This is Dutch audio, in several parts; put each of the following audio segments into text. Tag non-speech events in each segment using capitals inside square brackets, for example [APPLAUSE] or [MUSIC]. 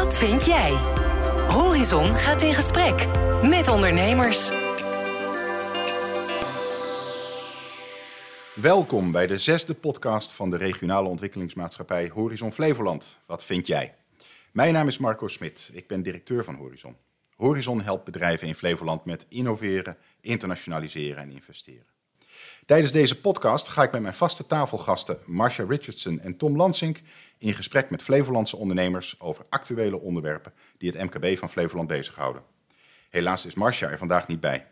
Wat vind jij? Horizon gaat in gesprek met ondernemers. Welkom bij de zesde podcast van de regionale ontwikkelingsmaatschappij Horizon Flevoland. Wat vind jij? Mijn naam is Marco Smit. Ik ben directeur van Horizon. Horizon helpt bedrijven in Flevoland met innoveren, internationaliseren en investeren. Tijdens deze podcast ga ik met mijn vaste tafelgasten Marcia Richardson en Tom Lansink in gesprek met Flevolandse ondernemers over actuele onderwerpen die het MKB van Flevoland bezighouden. Helaas is Marcia er vandaag niet bij.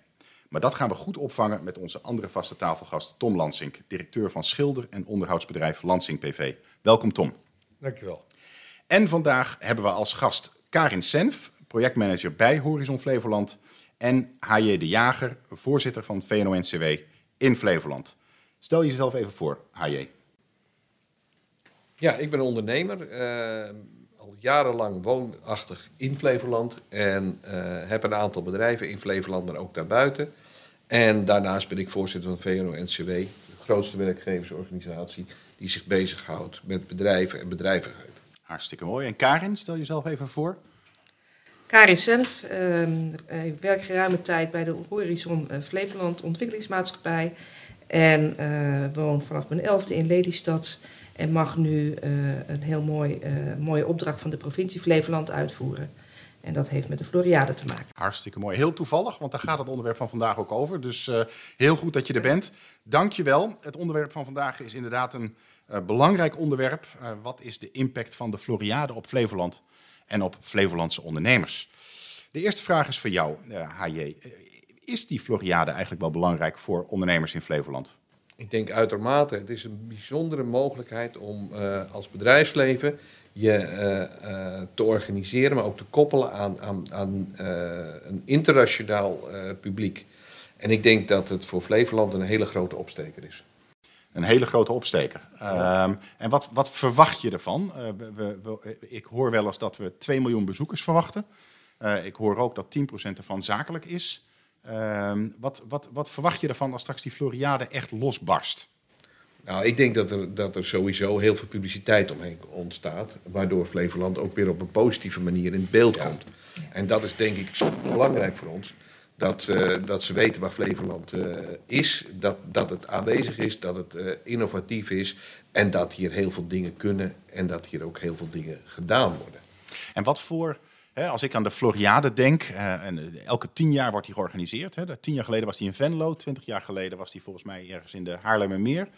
Maar dat gaan we goed opvangen met onze andere vaste tafelgast Tom Lansink, directeur van schilder- en onderhoudsbedrijf Lansink PV. Welkom Tom. Dankjewel. En vandaag hebben we als gast Karin Senf, projectmanager bij Horizon Flevoland, en H.J. de Jager, voorzitter van VNO-NCW in Flevoland. Stel jezelf even voor, H.J. Ja, ik ben ondernemer. eh, al jarenlang woonachtig in Flevoland. En eh, heb een aantal bedrijven in Flevoland, maar ook daarbuiten. En daarnaast ben ik voorzitter van VNO-NCW, de grootste werkgeversorganisatie die zich bezighoudt met bedrijven en bedrijvigheid. Hartstikke mooi. En Karin, stel jezelf even voor. Karin zelf ehm, ik werk geruime tijd bij de Horizon eh, Flevoland Ontwikkelingsmaatschappij. En eh, woon vanaf mijn elfde in Lelystad. En mag nu eh, een heel mooi, mooie opdracht van de provincie Flevoland uitvoeren. En dat heeft met de Floriade te maken. Hartstikke mooi. Heel toevallig, want daar gaat het onderwerp van vandaag ook over. Dus heel goed dat je er bent. Dank je wel. Het onderwerp van vandaag is inderdaad een belangrijk onderwerp. Wat is de impact van de Floriade op Flevoland en op Flevolandse ondernemers? De eerste vraag is voor jou, HJ. Eh, Is die Floriade eigenlijk wel belangrijk voor ondernemers in Flevoland? Ik denk uitermate, het is een bijzondere mogelijkheid om eh, als bedrijfsleven je eh, te organiseren, maar ook te koppelen aan, aan, aan een internationaal publiek. En ik denk dat het voor Flevoland een hele grote opsteker is. Een hele grote opsteker. Ehm, en wat, wat verwacht je ervan? Eh, we, ik hoor wel eens dat we 2 miljoen bezoekers verwachten. Eh, ik hoor ook dat 10% ervan zakelijk is. Ehm, wat, wat, wat verwacht je ervan als straks die Floriade echt losbarst? Nou, ik denk dat er, dat er sowieso heel veel publiciteit omheen ontstaat, waardoor Flevoland ook weer op een positieve manier in beeld komt. En dat is denk ik belangrijk voor ons. Dat, eh, dat ze weten waar Flevoland eh, is, dat, dat het aanwezig is, dat het eh, innovatief is en dat hier heel veel dingen kunnen en dat hier ook heel veel dingen gedaan worden. En wat voor, als ik aan de Floriade denk, en elke tien jaar wordt die georganiseerd. Hè, tien jaar geleden was die in Venlo, twintig jaar geleden was die volgens mij ergens in de Haarlemmermeer,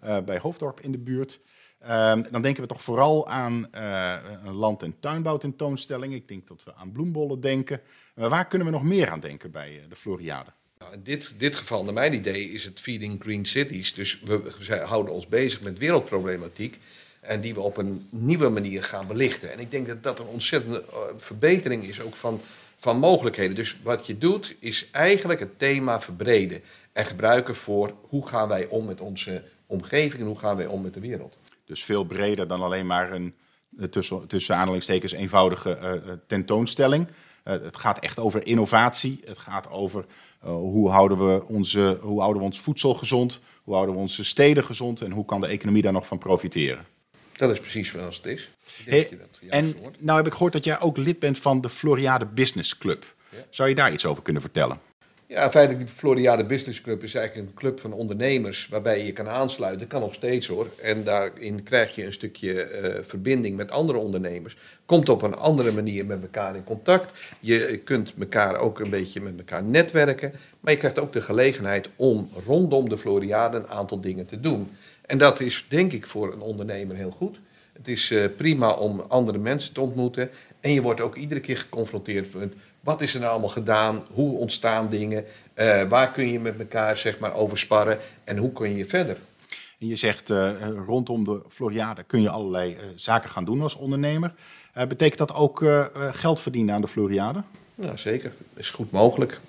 bij Hoofddorp in de buurt. Ehm, dan denken we toch vooral aan eh, land- en tuinbouwtentoonstelling. Ik denk dat we aan bloembollen denken. Maar waar kunnen we nog meer aan denken bij eh, de Floriade? Nou, in dit, dit geval, naar mijn idee, is het Feeding Green Cities. Dus we, houden ons bezig met wereldproblematiek. En die we op een nieuwe manier gaan belichten. En ik denk dat dat een ontzettende eh, verbetering is ook van, van mogelijkheden. Dus wat je doet, is eigenlijk het thema verbreden. En gebruiken voor hoe gaan wij om met onze omgeving en hoe gaan wij om met de wereld. Dus veel breder dan alleen maar een eh, tussen, tussen aanhalingstekens eenvoudige eh, eh, tentoonstelling. Het gaat echt over innovatie. Het gaat over hoe, houden we onze, hoe houden we ons voedsel gezond, hoe houden we onze steden gezond en hoe kan de economie daar nog van profiteren. Dat is precies zoals het is. Ik denk Hey, dat je dat juist en hoort. nou heb ik gehoord dat jij ook lid bent van de Floriade Business Club. Zou je daar iets over kunnen vertellen? Ja, feitelijk, die Floriade Business Club is eigenlijk een club van ondernemers waarbij je je kan aansluiten. Kan nog steeds hoor. En daarin krijg je een stukje eh, verbinding met andere ondernemers. Komt op een andere manier met elkaar in contact. Je kunt elkaar ook een beetje met elkaar netwerken. Maar je krijgt ook de gelegenheid om rondom de Floriade een aantal dingen te doen. En dat is denk ik voor een ondernemer heel goed. Het is eh, prima om andere mensen te ontmoeten. En je wordt ook iedere keer geconfronteerd met wat is er nou allemaal gedaan, hoe ontstaan dingen, eh, waar kun je met elkaar zeg maar, over sparren en hoe kun je verder. En je zegt eh, rondom de Floriade kun je allerlei eh, zaken gaan doen als ondernemer. Betekent dat ook geld verdienen aan de Floriade? Nou, zeker. Dat is goed mogelijk.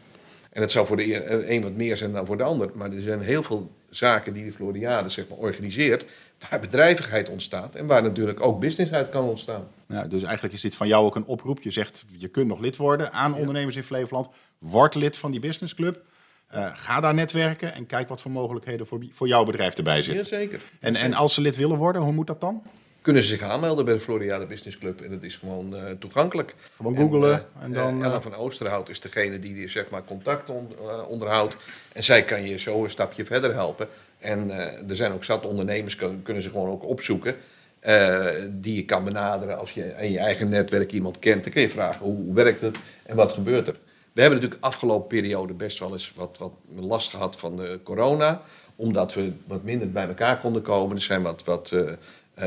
En het zou voor de e- een wat meer zijn dan voor de ander. Maar er zijn heel veel zaken die de Floriade zeg maar, organiseert, waar bedrijvigheid ontstaat en waar natuurlijk ook business uit kan ontstaan. Ja, dus eigenlijk is dit van jou ook een oproep. Je zegt, je kunt nog lid worden aan ondernemers in Flevoland. Word lid van die businessclub. Eh ga daar netwerken en kijk wat voor mogelijkheden voor, voor jouw bedrijf erbij zitten. Jazeker. En, en als ze lid willen worden, hoe moet dat dan? Kunnen ze zich aanmelden bij de Floriade Business Club. En dat is gewoon eh, toegankelijk. Gewoon googlen En, en, eh, dan... Ella eh, van Oosterhout is degene die, die zeg maar, contact on- onderhoudt. En zij kan je zo een stapje verder helpen. En er zijn ook zat ondernemers, kun- kunnen ze gewoon ook opzoeken. die je kan benaderen als je in je eigen netwerk iemand kent. Dan kun je vragen hoe, hoe werkt het en wat gebeurt er. We hebben natuurlijk afgelopen periode best wel eens wat, wat last gehad van corona. Omdat we wat minder bij elkaar konden komen. Er zijn wat, wat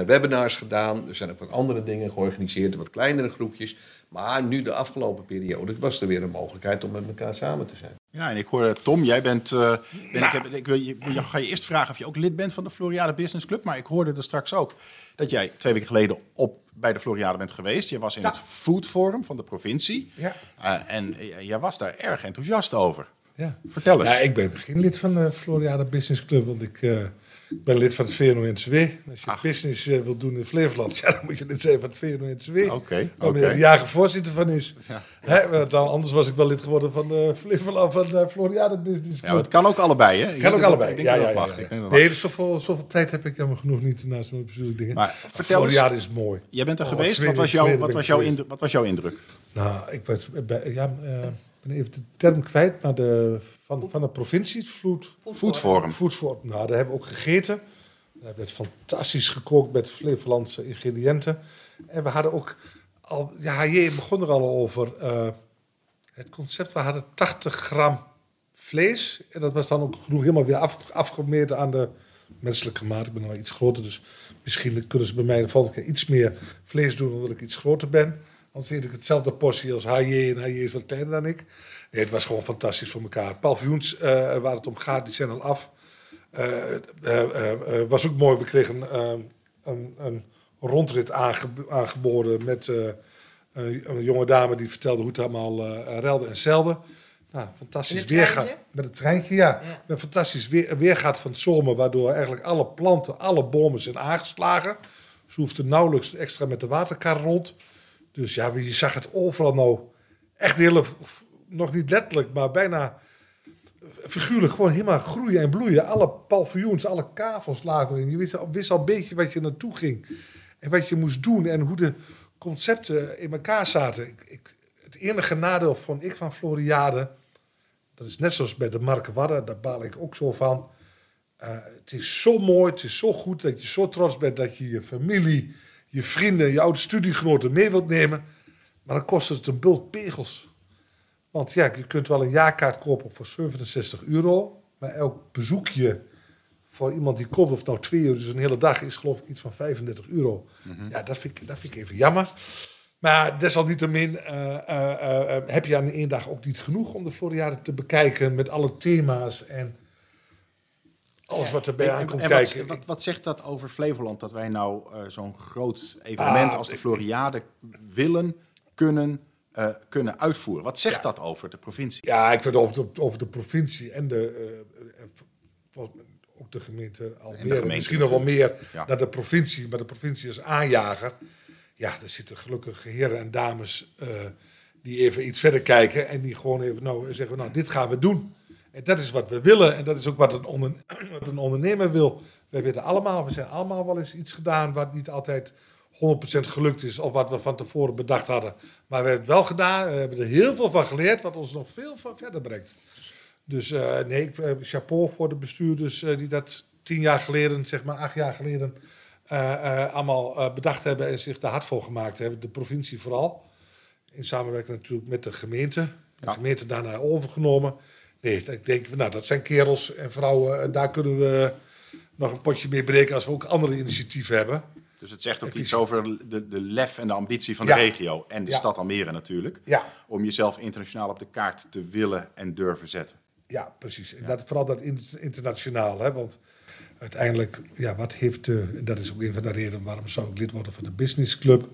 webinars gedaan. Er zijn ook wat andere dingen georganiseerd, wat kleinere groepjes. Maar nu de afgelopen periode was er weer een mogelijkheid om met elkaar samen te zijn. Ja, en ik hoorde Tom, jij bent. eh, ben, ik, heb, ik wil je, je ga je eerst vragen of je ook lid bent van de Floriade Business Club. Maar ik hoorde er straks ook dat jij twee weken geleden op, bij de Floriade bent geweest. Je was in het Food Forum van de provincie. Ja. Eh, en eh, jij was daar erg enthousiast over. Ja. Vertel eens. Ja, ik ben geen lid van de Floriade Business Club, want ik eh, ben lid van het VNO-NCW. Als je business eh, wilt doen in Flevoland, [LAUGHS] ja, dan moet je lid zijn van het VNO-NCW. Oké, Waar meneer de jager voorzitter van is. Ja. Hè, dan, anders was ik wel lid geworden van de Flevoland, van de Floriade Business Ja, Club. het kan ook allebei, hè? Ik kan ook allebei. Ik Ja, dat ja, ja, ja. Ik Nee, dus zoveel, zoveel tijd heb ik helemaal genoeg niet naast mijn bestuurlijke dingen. Maar vertel eens- Floriade is mooi. Jij bent er Oh, geweest. Wat was, jouw, wat, was ik indruk, wat was jouw indruk? Nou, ik was, bij, ja, eh, ik ben even de term kwijt, maar de, van, van de provincie, het vloed, Food Forum. Food for, nou, daar hebben we ook gegeten. Daar werd fantastisch gekookt met Flevolandse ingrediënten. En we hadden ook al, ja, je begon er al over. eh, het concept, we hadden 80 gram vlees. En dat was dan ook genoeg helemaal weer af, afgemeten aan de menselijke maat. Ik ben nou iets groter, dus misschien kunnen ze bij mij de volgende keer iets meer vlees doen omdat ik iets groter ben. Anders eet ik hetzelfde portie als HJ en HJ is wat kleiner dan ik. Nee, het was gewoon fantastisch voor elkaar. Paviljoens eh, waar het om gaat, die zijn al af. Eh, was ook mooi. We kregen een, een rondrit aange- aangeboden met eh, een, jonge dame die vertelde hoe het allemaal relde en zeilde. Nou, fantastisch weer gaat. Met het treintje, ja. Ja. Met fantastisch weer, weer gaat van het zomer, waardoor eigenlijk alle planten, alle bomen zijn aangeslagen. Ze hoefden nauwelijks extra met de waterkar rond. Dus ja, je zag het overal nou echt hele, nog niet letterlijk, maar bijna figuurlijk gewoon helemaal groeien en bloeien. Alle paviljoens, alle kavels lagen erin. Je wist, al- wist al een beetje wat je naartoe ging. En wat je moest doen en hoe de concepten in elkaar zaten. Ik, ik, het enige nadeel vond ik van Floriade... dat is net zoals bij de Markenwadden, daar baal ik ook zo van... Eh, het is zo mooi, het is zo goed dat je zo trots bent dat je je familie, je vrienden, je oude studiegenoten mee wilt nemen. Maar dan kost het een bult pegels. Want ja, je kunt wel een jaarkaart kopen voor 67 euro. Maar elk bezoekje voor iemand die komt, of nou twee uur, dus een hele dag, is geloof ik iets van 35 euro. Ja, dat vind, ik, dat vind ik even jammer. Maar desalniettemin eh, eh, eh, heb je aan één dag ook niet genoeg om de Floriade te bekijken met alle thema's en alles wat erbij aan komt en kijken. wat, wat zegt dat over Flevoland dat wij nou eh, zo'n groot evenement Ah, als de Floriade willen, kunnen, eh, kunnen uitvoeren? Wat zegt Ja. dat over de provincie? Ja, ik vind over de, over de provincie en de, eh, ook de gemeente Almere. misschien nog wel meer Ja. naar de provincie, maar de provincie als aanjager. Ja, er zitten gelukkig heren en dames die even iets verder kijken en die gewoon even nou, zeggen, nou, dit gaan we doen. En dat is wat we willen en dat is ook wat een, onder, [CLEARS THROAT] wat een ondernemer wil. Wij weten allemaal, we zijn allemaal wel eens iets gedaan wat niet altijd 100% gelukt is of wat we van tevoren bedacht hadden. Maar we hebben het wel gedaan, we hebben er heel veel van geleerd, wat ons nog veel van verder brengt. Dus eh, nee, ik, eh, chapeau voor de bestuurders eh, die dat tien jaar geleden, zeg maar acht jaar geleden, allemaal bedacht hebben en zich daar hard voor gemaakt hebben. De provincie vooral. In samenwerking natuurlijk met de gemeente. De Ja. gemeente daarna overgenomen. Nee, ik denk, nou, dat zijn kerels en vrouwen. En daar kunnen we nog een potje mee breken als we ook andere initiatieven hebben. Dus het zegt ook iets over de, de lef en de ambitie van Ja. de regio en de Ja. stad Almere natuurlijk. Ja. Om jezelf internationaal op de kaart te willen en durven zetten. Ja, precies. En dat, vooral dat in- internationaal. Hè? Want uiteindelijk, ja, wat heeft de... En dat is ook een van de redenen waarom zou ik lid worden van de Business Club.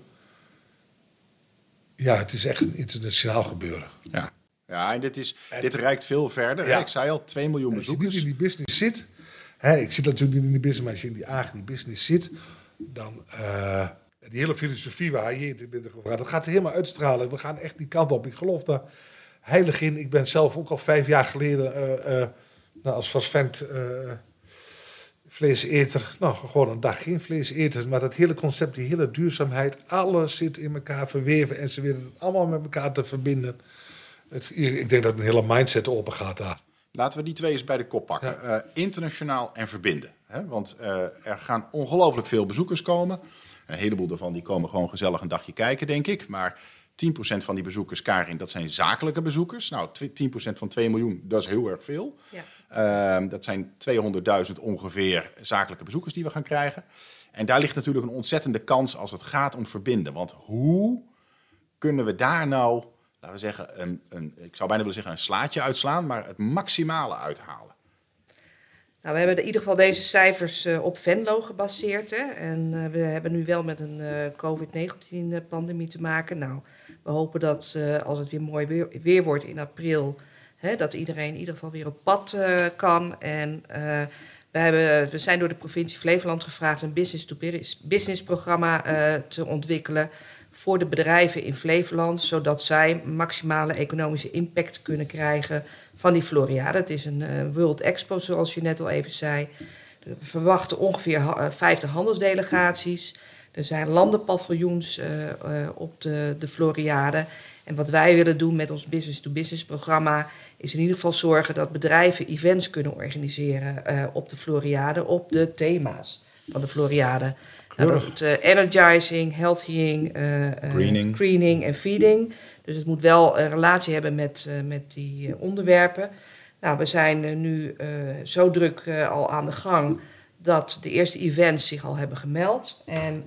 Ja, het is echt een internationaal gebeuren. Ja. Ja, en dit, is, dit reikt veel verder. Ja. Ik zei al, 2 miljoen Als je niet bezoekers. in die business zit... Hè, ik zit natuurlijk niet in die business, maar als je in die die business zit... dan... eh, die hele filosofie waar je het in over gaat, dat gaat helemaal uitstralen. We gaan echt die kant op. Ik geloof daar heilig in. Ik ben zelf ook al vijf jaar geleden... eh, eh, nou, als vast vent... eh, vlees eten, nou gewoon een dag geen vlees eten. Maar dat hele concept, die hele duurzaamheid, alles zit in elkaar verweven en ze willen het allemaal met elkaar te verbinden. Het, ik denk dat een hele mindset open gaat daar. Laten we die twee eens bij de kop pakken. Uh, internationaal en verbinden. Hè? Want uh, er gaan ongelooflijk veel bezoekers komen. Een heleboel daarvan die komen gewoon gezellig een dagje kijken, denk ik. Maar 10% van die bezoekers, Karin, dat zijn zakelijke bezoekers. Nou, 10% van 2 miljoen, dat is heel erg veel. Ja. Uh, dat zijn 200.000 ongeveer zakelijke bezoekers die we gaan krijgen. En daar ligt natuurlijk een ontzettende kans als het gaat om verbinden. Want hoe kunnen we daar nou, laten we zeggen, een, een, ik zou bijna willen zeggen een slaatje uitslaan, maar het maximale uithalen? Nou, we hebben in ieder geval deze cijfers uh, op Venlo gebaseerd. Hè? En uh, we hebben nu wel met een uh, COVID-19-pandemie te maken. Nou, we hopen dat als het weer mooi weer, wordt in april, hè, dat iedereen in ieder geval weer op pad kan. En we, hebben, we zijn door de provincie Flevoland gevraagd een business-to-business programma te ontwikkelen voor de bedrijven in Flevoland, zodat zij maximale economische impact kunnen krijgen van die Floriade. Het is een uh, World Expo, zoals je net al even zei. We verwachten ongeveer uh, 50 handelsdelegaties. Er zijn landenpaviljoens uh, op de, de Floriade. En wat wij willen doen met ons business-to-business programma is in ieder geval zorgen dat bedrijven events kunnen organiseren op de Floriade op de thema's van de Floriade. Nou, dat het uh, energizing, healthying, uh, greening. greening en feeding. Dus het moet wel een relatie hebben met, met die onderwerpen. Nou, we zijn nu zo druk al aan de gang dat de eerste events zich al hebben gemeld. En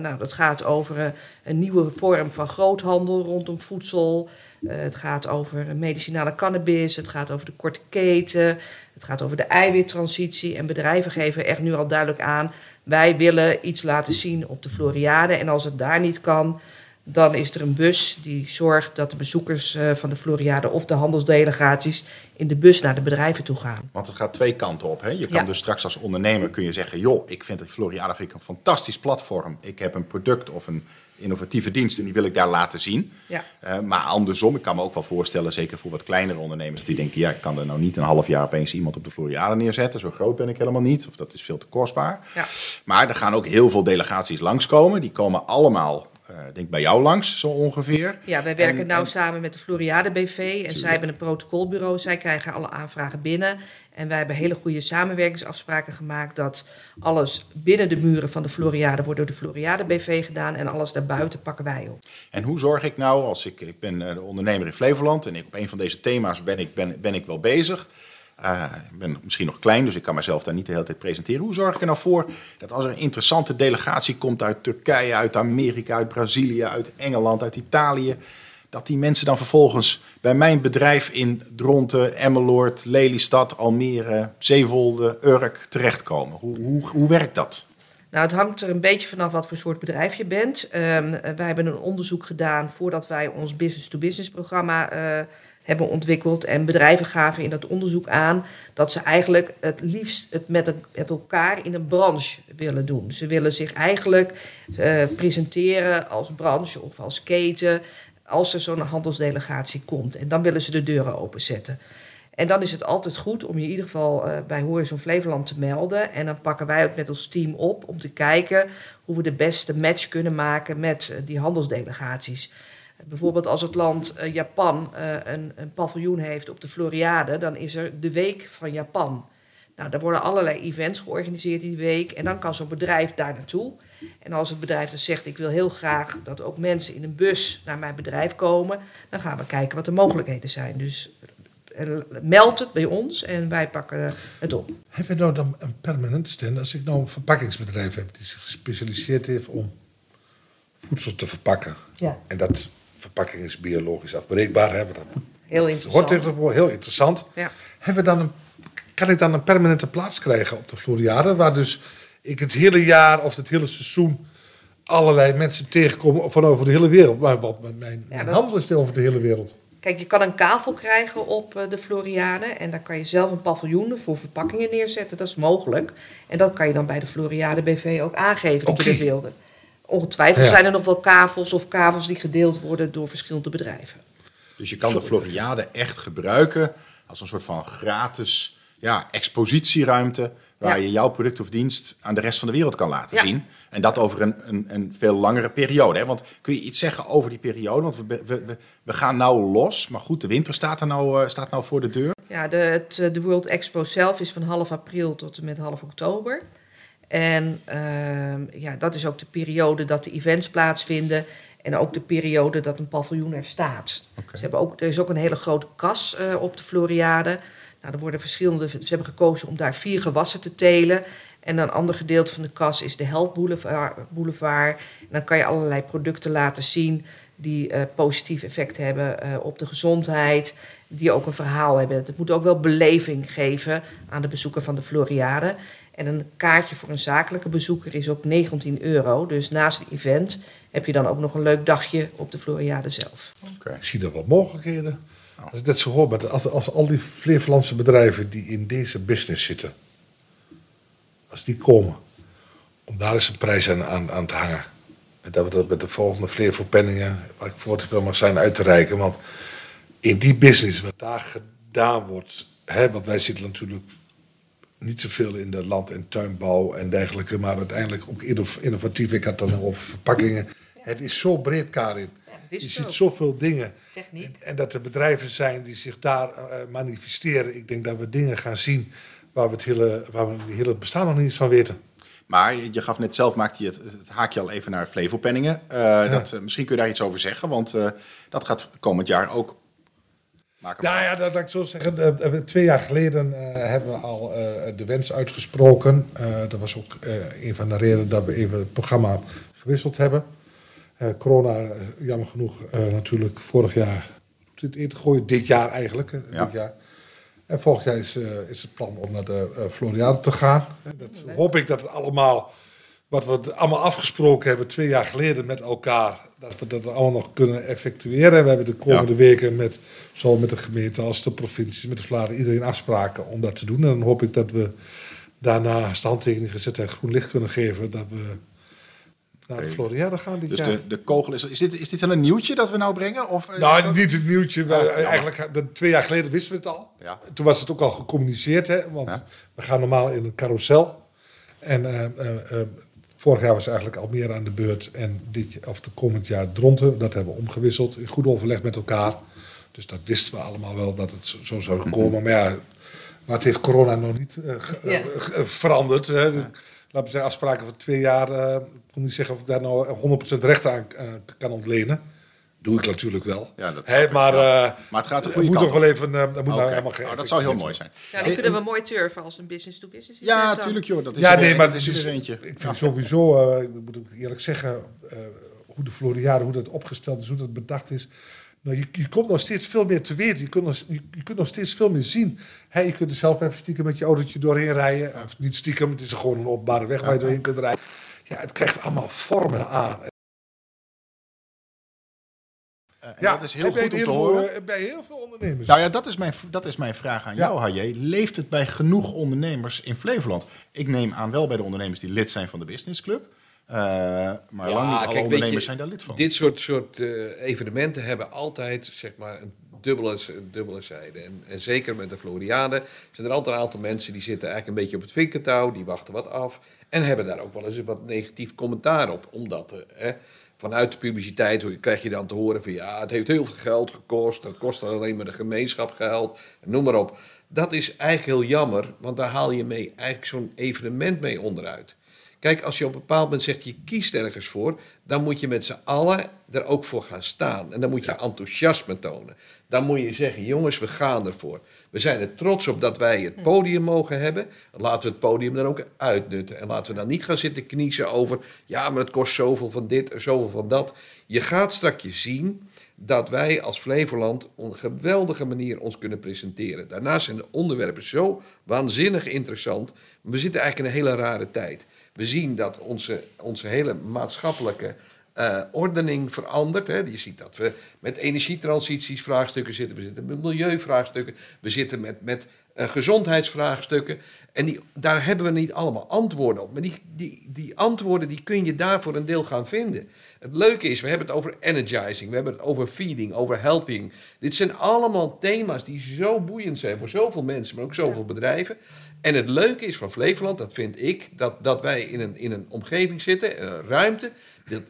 nou, dat gaat over een nieuwe vorm van groothandel rondom voedsel. het gaat over medicinale cannabis. Het gaat over de korte keten. Het gaat over de eiwittransitie. En bedrijven geven echt nu al duidelijk aan wij willen iets laten zien op de Floriade. En als het daar niet kan, dan is er een bus die zorgt dat de bezoekers eh, van de Floriade of de handelsdelegaties in de bus naar de bedrijven toe gaan. Want het gaat twee kanten op. Hè? Je kan dus straks als ondernemer kun je zeggen: joh, ik vind de Floriade vind ik een fantastisch platform. Ik heb een product of een innovatieve dienst en die wil ik daar laten zien. Ja. Uh, maar andersom, ik kan me ook wel voorstellen, zeker voor wat kleinere ondernemers, die denken: ja, ik kan er nou niet een half jaar opeens iemand op de Floriade neerzetten. Zo groot ben ik helemaal niet, of dat is veel te kostbaar. Ja. Maar er gaan ook heel veel delegaties langskomen. Die komen allemaal denk bij jou langs, zo ongeveer. Ja, wij werken en, nou samen met de Floriade BV. En tuurlijk. zij hebben een protocolbureau. Zij krijgen alle aanvragen binnen. En wij hebben hele goede samenwerkingsafspraken gemaakt... dat alles binnen de muren van de Floriade wordt door de Floriade BV gedaan... en alles daarbuiten pakken wij op. En hoe zorg ik nou, als ik, ik ben de ondernemer in Flevoland... en ik, op een van deze thema's ben ik, ben, ben ik wel bezig... Uh, ik ben misschien nog klein, dus ik kan mezelf daar niet de hele tijd presenteren. Hoe zorg ik er nou voor dat als er een interessante delegatie komt uit Turkije, uit Amerika, uit Brazilië, uit Engeland, uit Italië, dat die mensen dan vervolgens bij mijn bedrijf in Dronten, Emmeloord, Lelystad, Almere, Zeewolde, Urk terechtkomen? Hoe, hoe, hoe werkt dat? Nou, het hangt er een beetje vanaf wat voor soort bedrijf je bent. Um, wij hebben een onderzoek gedaan voordat wij ons business-to-business programma uh, hebben ontwikkeld. En bedrijven gaven in dat onderzoek aan dat ze eigenlijk het liefst het met, elkaar in een branche willen doen. Ze willen zich eigenlijk uh, presenteren als branche of als keten als er zo'n handelsdelegatie komt. En dan willen ze de deuren openzetten. En dan is het altijd goed om je in ieder geval uh, bij Horizon Flevoland te melden. En dan pakken wij het met ons team op om te kijken hoe we de beste match kunnen maken met uh, die handelsdelegaties. Bijvoorbeeld als het land uh, Japan een, een, paviljoen heeft op de Floriade, dan is er de week van Japan. Nou, daar worden allerlei events georganiseerd die week en dan kan zo'n bedrijf daar naartoe. En als het bedrijf dan zegt, ik wil heel graag dat ook mensen in een bus naar mijn bedrijf komen, dan gaan we kijken wat de mogelijkheden zijn. Dus meld het bij ons en wij pakken het op. Hebben we nou dan een permanent stand? Als ik nou een verpakkingsbedrijf heb die zich gespecialiseerd heeft om voedsel te verpakken. Ja. En dat verpakking is biologisch afbreekbaar. Hebben, dat heel interessant. Hoort ervoor, heel interessant. Ja. Hebben we dan een, kan ik dan een permanente plaats krijgen op de Floriade? Waar dus ik het hele jaar of het hele seizoen allerlei mensen tegenkom van over de hele wereld. Maar wat met mijn, ja, dat... handel is over de hele wereld. Kijk, je kan een kavel krijgen op de Floriade. En daar kan je zelf een paviljoen voor verpakkingen neerzetten. Dat is mogelijk. En dat kan je dan bij de Floriade BV ook aangeven dat okay. je dat wilde. Ongetwijfeld ja. zijn er nog wel kavels of kavels die gedeeld worden door verschillende bedrijven. Dus je kan de Floriade echt gebruiken als een soort van gratis ja, expositieruimte waar Ja. je jouw product of dienst aan de rest van de wereld kan laten Ja. zien. En dat over een, een, een veel langere periode. Hè? Want kun je iets zeggen over die periode? Want we, we, we, gaan nou los, maar goed, de winter staat, er nou, eh, staat nou voor de deur. Ja, de, het, eh, de World Expo zelf is van half april tot en met half oktober. En ehm, ja, dat is ook de periode dat de events plaatsvinden. En ook de periode dat een paviljoen er staat. Ze hebben ook, er is ook een hele grote kas eh, op de Floriade. Nou, er worden verschillende. Ze hebben gekozen om daar vier gewassen te telen. En een ander gedeelte van de kas is de Health Boulevard. Boulevard. En dan kan je allerlei producten laten zien die eh, positief effect hebben eh, op de gezondheid. Die ook een verhaal hebben. Het moet ook wel beleving geven aan de bezoeker van de Floriade. En een kaartje voor een zakelijke bezoeker is ook 19 euro. Dus naast het event heb je dan ook nog een leuk dagje op de Floriade zelf. Ik zie er wat mogelijkheden. Als ik dat zo hoor, maar als, als al die Flevolandse bedrijven die in deze business zitten, als die komen, om daar eens een prijs aan, aan, aan te hangen. En dat we dat met de volgende Flevopenningen, waar ik voor te veel mag zijn, uit te reiken. Want in die business, wat daar gedaan wordt, hè, want wij zitten natuurlijk niet zoveel in de land- en tuinbouw en dergelijke, maar uiteindelijk ook inno- innovatief. Ik had het dan over verpakkingen. Het is zo breed, Karin. is je zo. ziet zoveel dingen. Techniek. En, en dat er bedrijven zijn die zich daar eh, manifesteren. Ik denk dat we dingen gaan zien waar we het hele, waar we het hele bestaan nog niet eens van weten. Maar je gaf net zelf, maakte je het, het haakje al even naar Flevopenningen. Eh, dat, eh, misschien kun je daar iets over zeggen, want eh, dat gaat komend jaar ook maken. Nou ja, dat, dat ik zo zeggen. twee jaar geleden eh, hebben we al eh, de wens uitgesproken. Eh, dat was ook eh, een van de redenen dat we even het programma gewisseld hebben. Eh, corona, jammer genoeg, eh, natuurlijk vorig jaar dit gooien. Dit jaar eigenlijk. Ja. Dit jaar. En volgend jaar is, is het plan om naar de Floriade te gaan. Dat hoop ik dat het allemaal, wat we allemaal afgesproken hebben twee jaar geleden met elkaar, dat we dat allemaal nog kunnen effectueren. En we hebben de komende Ja. weken met, zowel met de gemeente als de provincies, met de Vlaanderen, iedereen afspraken om dat te doen. En dan hoop ik dat we daarna handtekening gezet en groen licht kunnen geven dat we naar de. Floriade gaan dit Dus jaar. de, de kogel is... Is dit, is dit dan een nieuwtje dat we nou brengen? Of, Nou, dat- niet het nieuwtje. We- Ah, jammer. eigenlijk, de, twee jaar geleden wisten we het al. Ja. Toen was het ook al gecommuniceerd, hè, want Ja. we gaan normaal in een carousel. En eh, eh, eh, vorig jaar was eigenlijk Almere aan de beurt en dit, of de komend jaar Dronten. Dat hebben we omgewisseld in goed overleg met elkaar. Dus dat wisten we allemaal wel dat het zo, zo zou komen. Maar ja, maar het heeft corona nog niet eh, ge- Ja. eh, ge- veranderd. Hè. Laten we zeggen, afspraken van twee jaar. eh, ik wil niet zeggen of ik daar nou 100% recht aan eh, kan ontlenen. Doe ik natuurlijk wel. Ja, dat ik, maar, ja. eh, Maar het gaat de er goede moet kant toch wel even. eh, er moet nou Oké. helemaal Nou, dat zou heel mooi zijn. Ja, die kunnen we mooi turven als een business-to-business Ja, event dan. tuurlijk joh. Dat is Ja, nee, maar dat is het er is, eentje. ik vind sowieso, eh, ik moet ook eerlijk zeggen, eh, hoe de Floriade, hoe dat opgesteld is, hoe dat bedacht is. Nou, je, je komt nog steeds veel meer te weten. Je kunt nog, je, je kunt nog steeds veel meer zien. Hè, je kunt er zelf even stiekem met je autootje doorheen rijden. Of niet stiekem, het is gewoon een openbare weg waar je doorheen kunt rijden. Ja, het krijgt allemaal vormen aan. Eh, en ja, dat is heel goed om te horen. eh, Bij heel veel ondernemers. Nou ja, dat is mijn, dat is mijn vraag aan Ja. jou, Harje. Leeft het bij genoeg ondernemers in Flevoland? Ik neem aan wel bij de ondernemers die lid zijn van de Business Club. Eh, maar lang niet alle kijk, ondernemers je, zijn daar lid van. Dit soort, soort eh, evenementen hebben altijd zeg maar, een dubbele, dubbele zijde. En, en zeker met de Floriade zijn er altijd een aantal mensen die zitten eigenlijk een beetje op het vinkertouw, die wachten wat af en hebben daar ook wel eens een wat negatief commentaar op. Omdat eh, vanuit de publiciteit krijg je dan te horen van ja, het heeft heel veel geld gekost, het kost alleen maar de gemeenschap geld, noem maar op. Dat is eigenlijk heel jammer, want daar haal je mee eigenlijk zo'n evenement mee onderuit. Kijk, als je op een bepaald moment zegt je kiest ergens voor, dan moet je met z'n allen er ook voor gaan staan. En dan moet je enthousiasme tonen. Dan moet je zeggen, jongens, we gaan ervoor. We zijn er trots op dat wij het podium mogen hebben. Laten we het podium dan ook uitnutten. En laten we dan niet gaan zitten kniezen over, ja, maar het kost zoveel van dit en zoveel van dat. Je gaat straks zien dat wij als Flevoland op een geweldige manier ons kunnen presenteren. Daarnaast zijn de onderwerpen zo waanzinnig interessant. We zitten eigenlijk in een hele rare tijd. We zien dat onze, onze hele maatschappelijke eh, ordening verandert. Hè. Je ziet dat we met energietransities vraagstukken zitten. We zitten met milieuvraagstukken. We zitten met, met eh, gezondheidsvraagstukken. En die, daar hebben we niet allemaal antwoorden op. Maar die, die, die antwoorden die kun je daar voor een deel gaan vinden. Het leuke is, we hebben het over energizing, we hebben het over feeding, over helping. Dit zijn allemaal thema's die zo boeiend zijn voor zoveel mensen, maar ook zoveel bedrijven. En het leuke is van Flevoland, dat vind ik, dat, dat wij in een, in een omgeving zitten, een ruimte, dat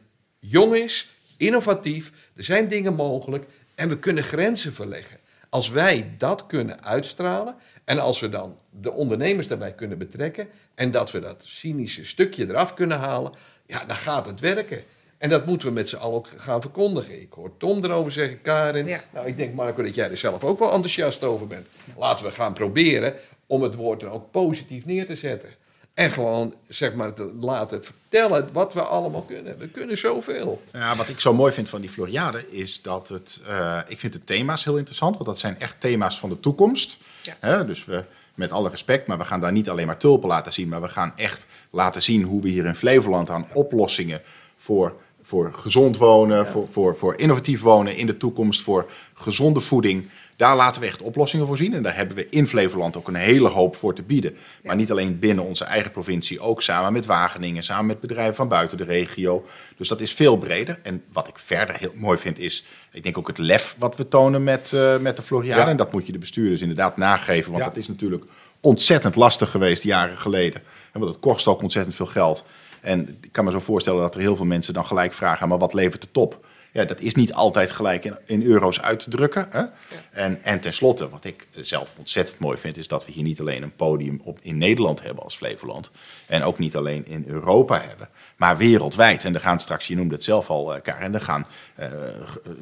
jong is, innovatief, er zijn dingen mogelijk en we kunnen grenzen verleggen. Als wij dat kunnen uitstralen en als we dan de ondernemers daarbij kunnen betrekken en dat we dat cynische stukje eraf kunnen halen, ja, dan gaat het werken. En dat moeten we met z'n allen ook gaan verkondigen. Ik hoor Tom erover zeggen, Karin. Ja. Nou, ik denk Marco dat jij er zelf ook wel enthousiast over bent. Laten we gaan proberen om het woord dan ook positief neer te zetten. En gewoon, zeg maar, te laten het vertellen wat we allemaal kunnen. We kunnen zoveel. Ja, wat ik zo mooi vind van die Floriade is dat het. eh, ik vind de thema's heel interessant, want dat zijn echt thema's van de toekomst. Ja. Hè, dus we, met alle respect, maar we gaan daar niet alleen maar tulpen laten zien, maar we gaan echt laten zien hoe we hier in Flevoland aan oplossingen voor, voor gezond wonen, voor, voor, voor innovatief wonen in de toekomst, voor gezonde voeding. Daar laten we echt oplossingen voor zien. En daar hebben we in Flevoland ook een hele hoop voor te bieden. Maar niet alleen binnen onze eigen provincie, ook samen met Wageningen, samen met bedrijven van buiten de regio. Dus dat is veel breder. En wat ik verder heel mooi vind is, ik denk ook het lef wat we tonen met, eh, met de Floriade. Ja. En dat moet je de bestuurders inderdaad nageven, want Ja. dat is natuurlijk ontzettend lastig geweest jaren geleden. En want het kost ook ontzettend veel geld. En ik kan me zo voorstellen dat er heel veel mensen dan gelijk vragen, maar wat levert de top? Ja, dat is niet altijd gelijk in, in euro's uit te drukken. Hè? En, en tenslotte, wat ik zelf ontzettend mooi vind, is dat we hier niet alleen een podium op, in Nederland hebben als Flevoland. En ook niet alleen in Europa hebben, maar wereldwijd. En er gaan straks, je noemde het zelf al, eh, Karen, er gaan eh,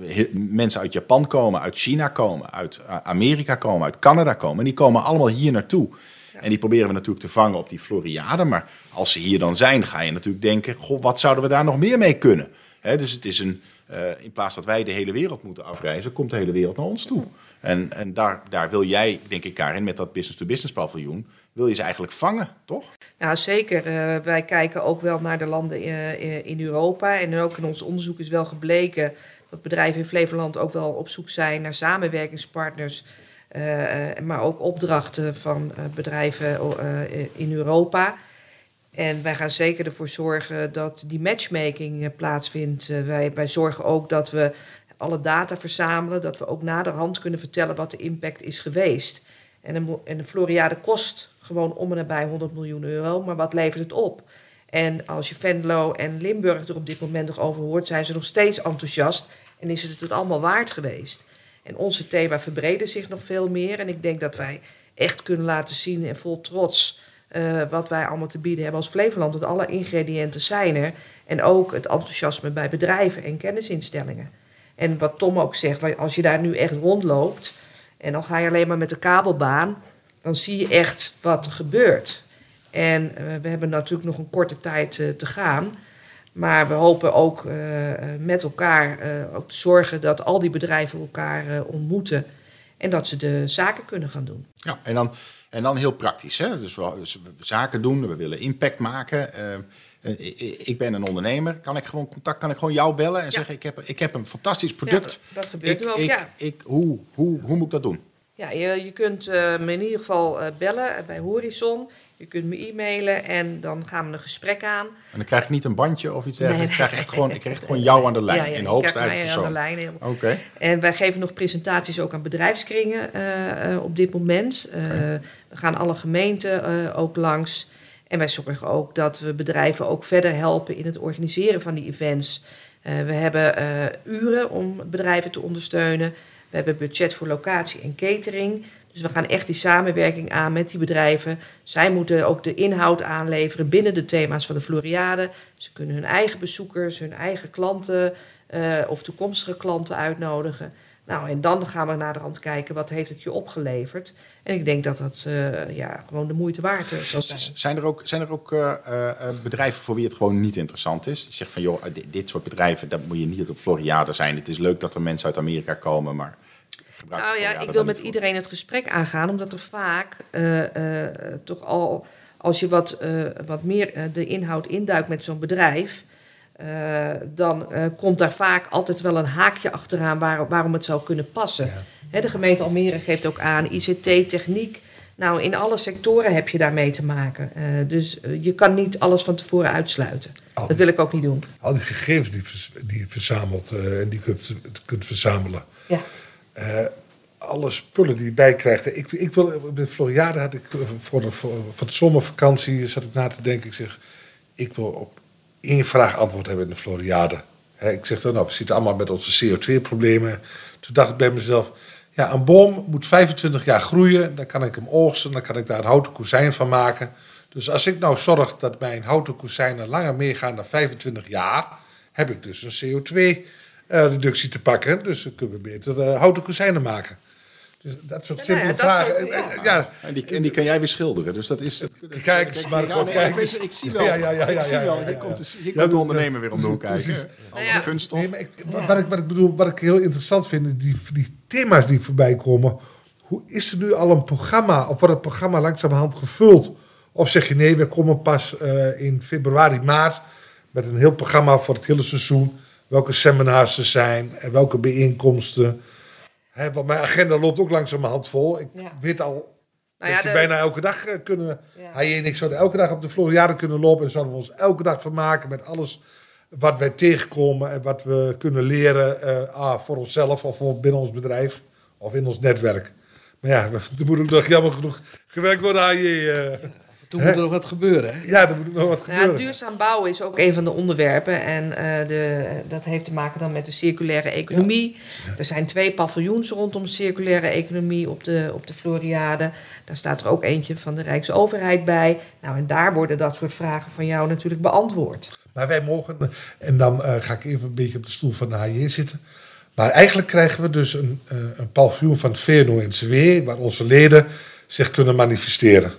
he- mensen uit Japan komen, uit China komen, uit Amerika komen, uit Canada komen. En die komen allemaal hier naartoe. En die proberen we natuurlijk te vangen op die Floriade. Maar als ze hier dan zijn, ga je natuurlijk denken: goh, wat zouden we daar nog meer mee kunnen? Dus het is een, eh, in plaats dat wij de hele wereld moeten afreizen, komt de hele wereld naar ons toe. En, en daar, daar wil jij, denk ik, Karin, met dat business-to-business paviljoen, wil je ze eigenlijk vangen, toch? Nou, zeker. Eh, wij kijken ook wel naar de landen eh, in Europa. En ook in ons onderzoek is wel gebleken dat bedrijven in Flevoland ook wel op zoek zijn naar samenwerkingspartners. Eh, eh, maar ook opdrachten van eh, bedrijven in Europa. En wij gaan zeker ervoor zorgen dat die matchmaking plaatsvindt. Wij, wij zorgen ook dat we alle data verzamelen, dat we ook naderhand kunnen vertellen wat de impact is geweest. En een, en een Floriade kost gewoon om en nabij 100 miljoen euro, maar wat levert het op? En als je Venlo en Limburg er op dit moment nog over hoort, zijn ze nog steeds enthousiast en is het het allemaal waard geweest. En onze thema verbreden zich nog veel meer. En ik denk dat wij echt kunnen laten zien en vol trots eh, wat wij allemaal te bieden hebben als Flevoland. Want alle ingrediënten zijn er. En ook het enthousiasme bij bedrijven en kennisinstellingen. En wat Tom ook zegt, als je daar nu echt rondloopt en dan ga je alleen maar met de kabelbaan, dan zie je echt wat er gebeurt. En eh, we hebben natuurlijk nog een korte tijd eh, te gaan. Maar we hopen ook eh, eh, met elkaar eh, ook te zorgen dat al die bedrijven elkaar ontmoeten. En dat ze de zaken kunnen gaan doen. Ja, en dan, en dan heel praktisch. Hè? Dus we, dus we zaken doen, we willen impact maken. Ik- ben een ondernemer. Kan ik gewoon contact, kan ik gewoon jou bellen en Ja. zeggen: ik heb, ik heb een fantastisch product. Ja, dat gebeurt ik, ook, ik, ja. ik, hoe, hoe, hoe moet ik dat doen? Ja, je, je kunt me in ieder geval bellen bij Horizon. Je kunt me e-mailen en dan gaan we een gesprek aan. En dan krijg ik niet een bandje of iets dergelijks. Nee, Ik krijg echt gewoon, ik krijg gewoon [LAUGHS] jou aan de lijn. Ja, ja, in hoogste aan de lijn. Oké. En wij geven nog presentaties ook aan bedrijfskringen eh, eh, op dit moment. Eh, we gaan alle gemeenten ook langs. En wij zorgen ook dat we bedrijven ook verder helpen in het organiseren van die events. We hebben uren om bedrijven te ondersteunen. We hebben budget voor locatie en catering. Dus we gaan echt die samenwerking aan met die bedrijven. Zij moeten ook de inhoud aanleveren binnen de thema's van de Floriade. Ze kunnen hun eigen bezoekers, hun eigen klanten eh, of toekomstige klanten uitnodigen. Nou, en dan gaan we naar de hand kijken wat heeft het je opgeleverd. En ik denk dat dat eh, ja, gewoon de moeite waard zal zijn. Zijn er ook, zijn er ook eh, bedrijven voor wie het gewoon niet interessant is? Die zegt van, joh, dit, dit soort bedrijven, dat moet je niet op Floriade zijn. Het is leuk dat er mensen uit Amerika komen, maar Nou ja, ik wil met iedereen het gesprek aangaan, omdat er vaak eh, eh, toch al, als je wat, eh, wat meer de inhoud induikt met zo'n bedrijf, dan komt daar vaak altijd wel een haakje achteraan waar, waarom het zou kunnen passen. De gemeente Almere geeft ook aan ICT, techniek. Nou, in alle sectoren heb je daarmee te maken. Dus je kan niet alles van tevoren uitsluiten. Dat wil ik ook niet doen. Al die gegevens die, vers- die je verzamelt en die je kunt, kunt verzamelen. Ja. Eh, alle spullen die je bijkrijgt. Ik, ik wil, bij Floriade had ik eh, voor de, voor, de zomervakantie zat ik na te denken. Ik zeg, ik wil op één vraag antwoord hebben in de Floriade. Ik zeg dan, nou, we zitten allemaal met onze CO2-problemen. Toen dacht ik bij mezelf, ja, een boom moet 25 jaar groeien. Dan kan ik hem oogsten, dan kan ik daar een houten kozijn van maken. Dus als ik nou zorg dat mijn houten kozijnen langer meegaan dan 25 jaar, heb ik dus een CO2-reductie te pakken. Dus dan kunnen we beter eh, houten kozijnen maken. Dus dat soort Ja, simpele dat vragen. soort- En- ja. en- ja, En die, en die kan jij weer schilderen. Dus dat is. Kijk eens, Ja, nee, kijk ik, weet- eens. ik zie wel. Ja, ja, ja, ik ja, zie ja, wel. ja, Hier ja. komt de, hier Ja, komt de dat- ondernemer weer om de hoek kijken. Alle ja. kunststof. Nee, maar ik, wat, ik, wat ik bedoel, wat ik heel interessant vind, is die, die thema's die voorbij komen. Hoe is er nu al een programma, of wordt het programma langzamerhand gevuld? Of zeg je nee, we komen pas eh, in februari, maart met een heel programma voor het hele seizoen. Welke seminars er zijn en welke bijeenkomsten. Hè, want mijn agenda loopt ook langzamerhand vol. Ik Ja. weet al Nou dat ja, je de- bijna elke dag eh, kunnen... Ja. Hij en ik zouden elke dag op de Floriade kunnen lopen... en zouden we ons elke dag vermaken met alles wat wij tegenkomen... en wat we kunnen leren ah, voor onszelf of voor binnen ons bedrijf of in ons netwerk. Maar ja, [LAUGHS] er moet ook nog jammer genoeg gewerkt worden aan je... eh. Toen moet er nog wat gebeuren, hè? ja, er moet ook nog wat Nou Ja, gebeuren. duurzaam bouwen is ook een van de onderwerpen. En eh, de, dat heeft te maken dan met de circulaire economie. Er zijn twee paviljoens rondom circulaire economie op de, op de Floriade. Daar staat er ook eentje van de Rijksoverheid bij. Nou, en daar worden dat soort vragen van jou natuurlijk beantwoord. Maar wij mogen, en dan eh, ga ik even een beetje op de stoel van de HJ zitten. Maar eigenlijk krijgen we dus een, eh, een paviljoen van het VNO in Zwee, waar onze leden zich kunnen manifesteren.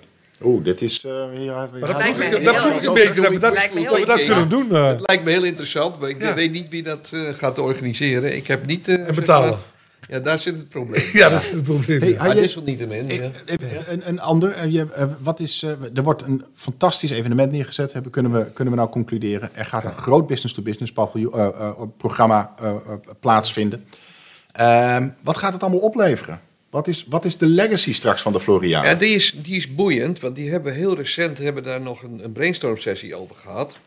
Oeh, dit is. eh dat lijkt me dat proef ik een beetje, dat dat, dat, we dat zullen doen. eh. Het lijkt me heel interessant, maar ik Ja. weet niet wie dat eh, gaat organiseren. Ik heb niet... eh, En betalen. zeg maar- ja, daar zit het probleem. [LAUGHS] Ja, dat is het probleem. Hey, ja. hij- Maar je- desalniettemin, ja. Ik- Een, een ander, je, wat is, eh, er wordt een fantastisch evenement neergezet, hebben, kunnen, we, kunnen we nou concluderen. Er gaat een groot business-to-business paviljoen- eh, eh, programma plaatsvinden. Ehm, wat gaat het allemaal opleveren? Wat is, wat is de legacy straks van de Floriade? Ja, die is, die is boeiend, want die hebben we heel recent hebben daar nog een, een brainstorm sessie over gehad.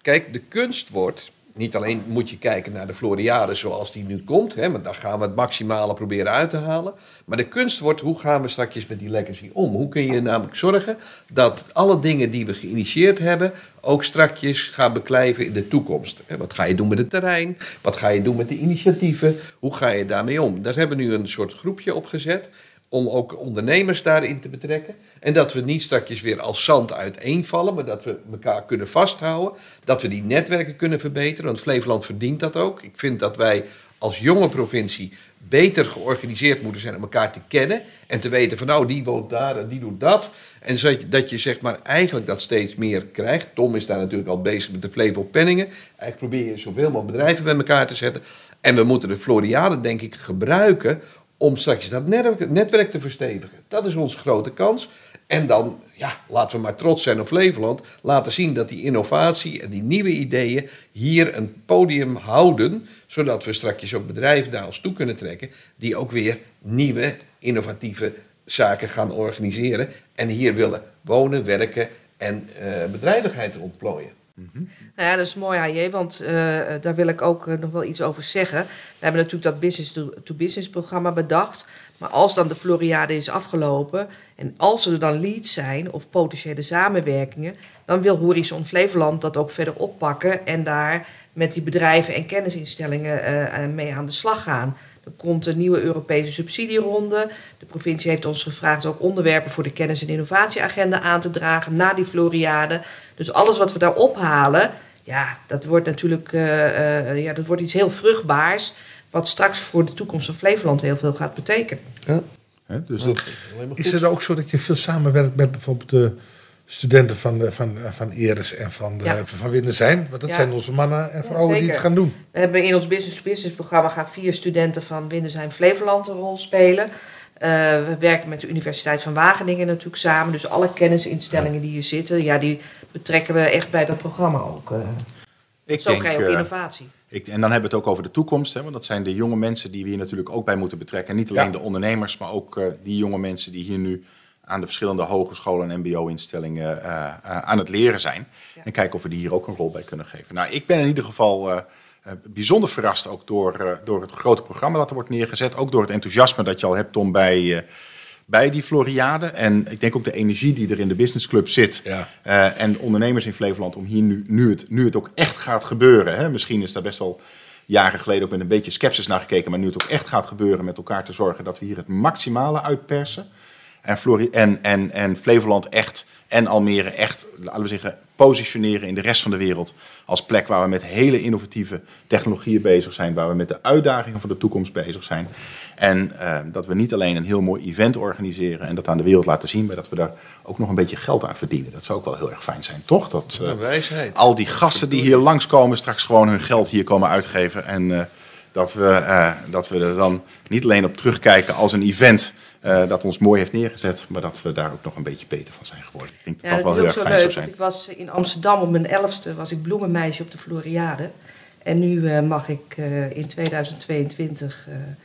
Kijk, de kunst wordt, niet alleen moet je kijken naar de Floriade zoals die nu komt, hè, want daar gaan we het maximale proberen uit te halen. Maar de kunst wordt, hoe gaan we straks met die legacy om? Hoe kun je namelijk zorgen dat alle dingen die we geïnitieerd hebben ook strakjes gaan beklijven in de toekomst? Wat ga je doen met het terrein? Wat ga je doen met de initiatieven? Hoe ga je daarmee om? Daar hebben we nu een soort groepje opgezet om ook ondernemers daarin te betrekken. En dat we niet straks weer als zand uiteenvallen, maar dat we elkaar kunnen vasthouden. Dat we die netwerken kunnen verbeteren, want Flevoland verdient dat ook. Ik vind dat wij als jonge provincie beter georganiseerd moeten zijn om elkaar te kennen. En te weten van nou, die woont daar en die doet dat. En zodat je, dat je zeg maar eigenlijk dat steeds meer krijgt. Tom is daar natuurlijk al bezig met de Flevo Penningen. Eigenlijk probeer je zoveel mogelijk bedrijven bij elkaar te zetten. En we moeten de Floriade denk ik gebruiken om straks dat netwerk, te verstevigen. Dat is onze grote kans. En dan, ja, laten we maar trots zijn op Flevoland. Laten zien dat die innovatie en die nieuwe ideeën hier een podium houden. Zodat we straks ook bedrijven naar ons toe kunnen trekken. Die ook weer nieuwe, innovatieve zaken gaan organiseren. En hier willen wonen, werken en eh, bedrijvigheid ontplooien. Nou ja, dat is mooi, HJ, want eh, daar wil ik ook eh, nog wel iets over zeggen. We hebben natuurlijk dat business-to-business programma bedacht. Maar als dan de Floriade is afgelopen en als er dan leads zijn of potentiële samenwerkingen, dan wil Horizon Flevoland dat ook verder oppakken en daar met die bedrijven en kennisinstellingen eh, mee aan de slag gaan. Er komt een nieuwe Europese subsidieronde. De provincie heeft ons gevraagd ook onderwerpen voor de kennis- en innovatieagenda aan te dragen na die Floriade. Dus alles wat we daar ophalen, ja, dat wordt natuurlijk eh, eh, ja, dat wordt iets heel vruchtbaars. Wat straks voor de toekomst van Flevoland heel veel gaat betekenen. Hè, dus dat, Is het ook zo dat je veel samenwerkt met bijvoorbeeld de studenten van, de- van, van Eres en van, de, Ja. van Windersheim? Want dat Ja. zijn onze mannen en Ja, vrouwen die het gaan doen. We hebben in ons business-to-business programma gaan vier studenten van Windersheim Flevoland een rol spelen. Eh, we werken met de Universiteit van Wageningen natuurlijk samen. Dus alle kennisinstellingen die hier zitten, ja, die betrekken we echt bij dat programma ook. eh. ik Zo denk, krijg je ook eh, innovatie. ik, en dan hebben we het ook over de toekomst. Hè, want dat zijn de jonge mensen die we hier natuurlijk ook bij moeten betrekken. En niet alleen Ja. de ondernemers, maar ook eh, die jonge mensen die hier nu aan de verschillende hogescholen en mbo-instellingen eh, eh, aan het leren zijn. En kijken of we die hier ook een rol bij kunnen geven. Nou, ik ben in ieder geval eh, eh, bijzonder verrast ook door, eh, door het grote programma dat er wordt neergezet. Ook door het enthousiasme dat je al hebt, Tom, bij, eh, bij die Floriade. En ik denk ook de energie die er in de businessclub zit. Ja. Eh, en ondernemers in Flevoland om hier nu, nu, het, nu het ook echt gaat gebeuren. Hè? Misschien is daar best wel jaren geleden ook met een beetje sceptisch naar gekeken. Maar nu het ook echt gaat gebeuren met elkaar te zorgen dat we hier het maximale uitpersen. En, Flori en, en, en Flevoland echt en Almere echt, laten we zeggen, positioneren in de rest van de wereld. Als plek waar we met hele innovatieve technologieën bezig zijn. Waar we met de uitdagingen van de toekomst bezig zijn. En eh, dat we niet alleen een heel mooi event organiseren en dat aan de wereld laten zien. Maar dat we daar ook nog een beetje geld aan verdienen. Dat zou ook wel heel erg fijn zijn, toch? Dat, eh, wijsheid. al die gasten die hier langskomen straks gewoon hun geld hier komen uitgeven. En eh, dat, we, dat we er dan niet alleen op terugkijken als een event eh, dat ons mooi heeft neergezet. Maar dat we daar ook nog een beetje beter van zijn geworden. Ik denk dat Ja, dat dat wel heel erg fijn zou leuk. zijn. Want ik was in Amsterdam op mijn elfste, was ik bloemenmeisje op de Floriade. En nu eh, mag ik eh, in 2022 eh, er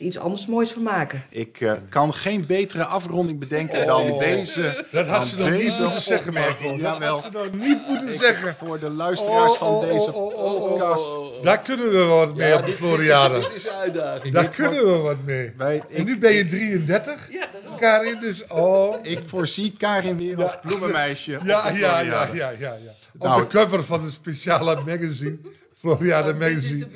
iets anders moois van maken. Ik eh, kan geen betere afronding bedenken dan deze. Dat had ze nog niet moeten zeggen, Marco. Dat had ze nog niet moeten zeggen. Voor de luisteraars van Oh, oh, deze oh, oh, oh, podcast. Daar kunnen we wat mee op de Floriade. Dit is, dit is een uitdaging. Daar Dit kunnen we wat mee. Wij, En nu ben je 33, Ja, dat ook. Karin, dus oh. ik voorzie Karin weer als bloemenmeisje. op Ja, de ja, ja, ja, ja, ja. Op Nou. de cover van het speciale magazine, Floriade Magazine.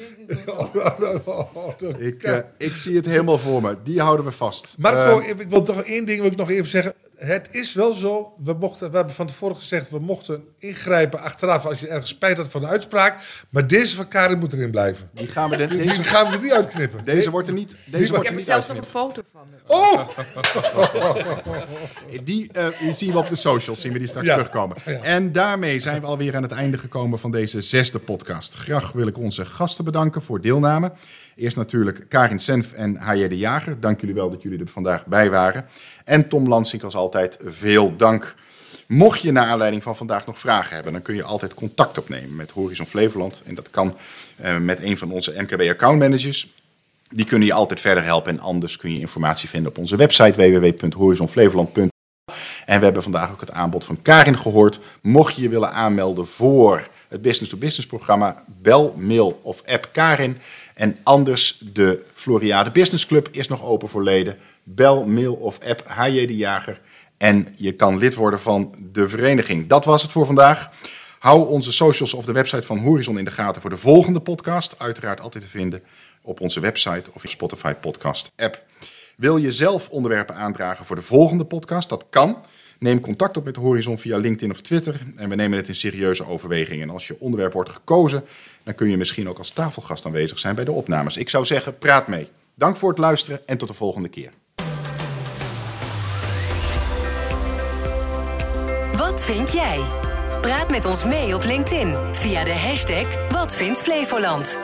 [LAUGHS] Ik, eh, ik zie het helemaal voor me. Die houden we vast. Marco, Eh, ik wil toch één ding wil ik nog even zeggen. Het is wel zo, we, mochten, we hebben van tevoren gezegd, we mochten ingrijpen achteraf als je ergens spijt had van de uitspraak. Maar deze van Karin moet erin blijven. die gaan we de, deze, gaan we er niet uitknippen. deze wordt er niet, deze Ik wordt heb er er niet zelfs nog een foto van. Oh! [LAUGHS] Die, eh, die zien we op de socials, zien we die straks Ja. terugkomen. En daarmee zijn we alweer aan het einde gekomen van deze zesde podcast. Graag wil ik onze gasten bedanken voor deelname. Eerst natuurlijk Karin Senf en H.J. de Jager. Dank jullie wel dat jullie er vandaag bij waren. En Tom Lansink als altijd, veel dank. Mocht je naar aanleiding van vandaag nog vragen hebben, dan kun je altijd contact opnemen met Horizon Flevoland. En dat kan eh, met een van onze MKB accountmanagers. Die kunnen je altijd verder helpen. En anders kun je informatie vinden op onze website www.horizonflevoland.nl. En we hebben vandaag ook het aanbod van Karin gehoord. Mocht je je willen aanmelden voor het business-to-business programma, bel, mail of app Karin. En anders, de Floriade Business Club is nog open voor leden. Bel, mail of app HJ de Jager. En je kan lid worden van de vereniging. Dat was het voor vandaag. Hou onze socials of de website van Horizon in de gaten voor de volgende podcast. Uiteraard altijd te vinden op onze website of in Spotify podcast app. Wil je zelf onderwerpen aandragen voor de volgende podcast? Dat kan. Neem contact op met Horizon via LinkedIn of Twitter. En we nemen het in serieuze overweging. En als je onderwerp wordt gekozen, dan kun je misschien ook als tafelgast aanwezig zijn bij de opnames. Ik zou zeggen, praat mee. Dank voor het luisteren en tot de volgende keer. Wat vind jij? Praat met ons mee op LinkedIn via de hashtag Wat vindt Flevoland.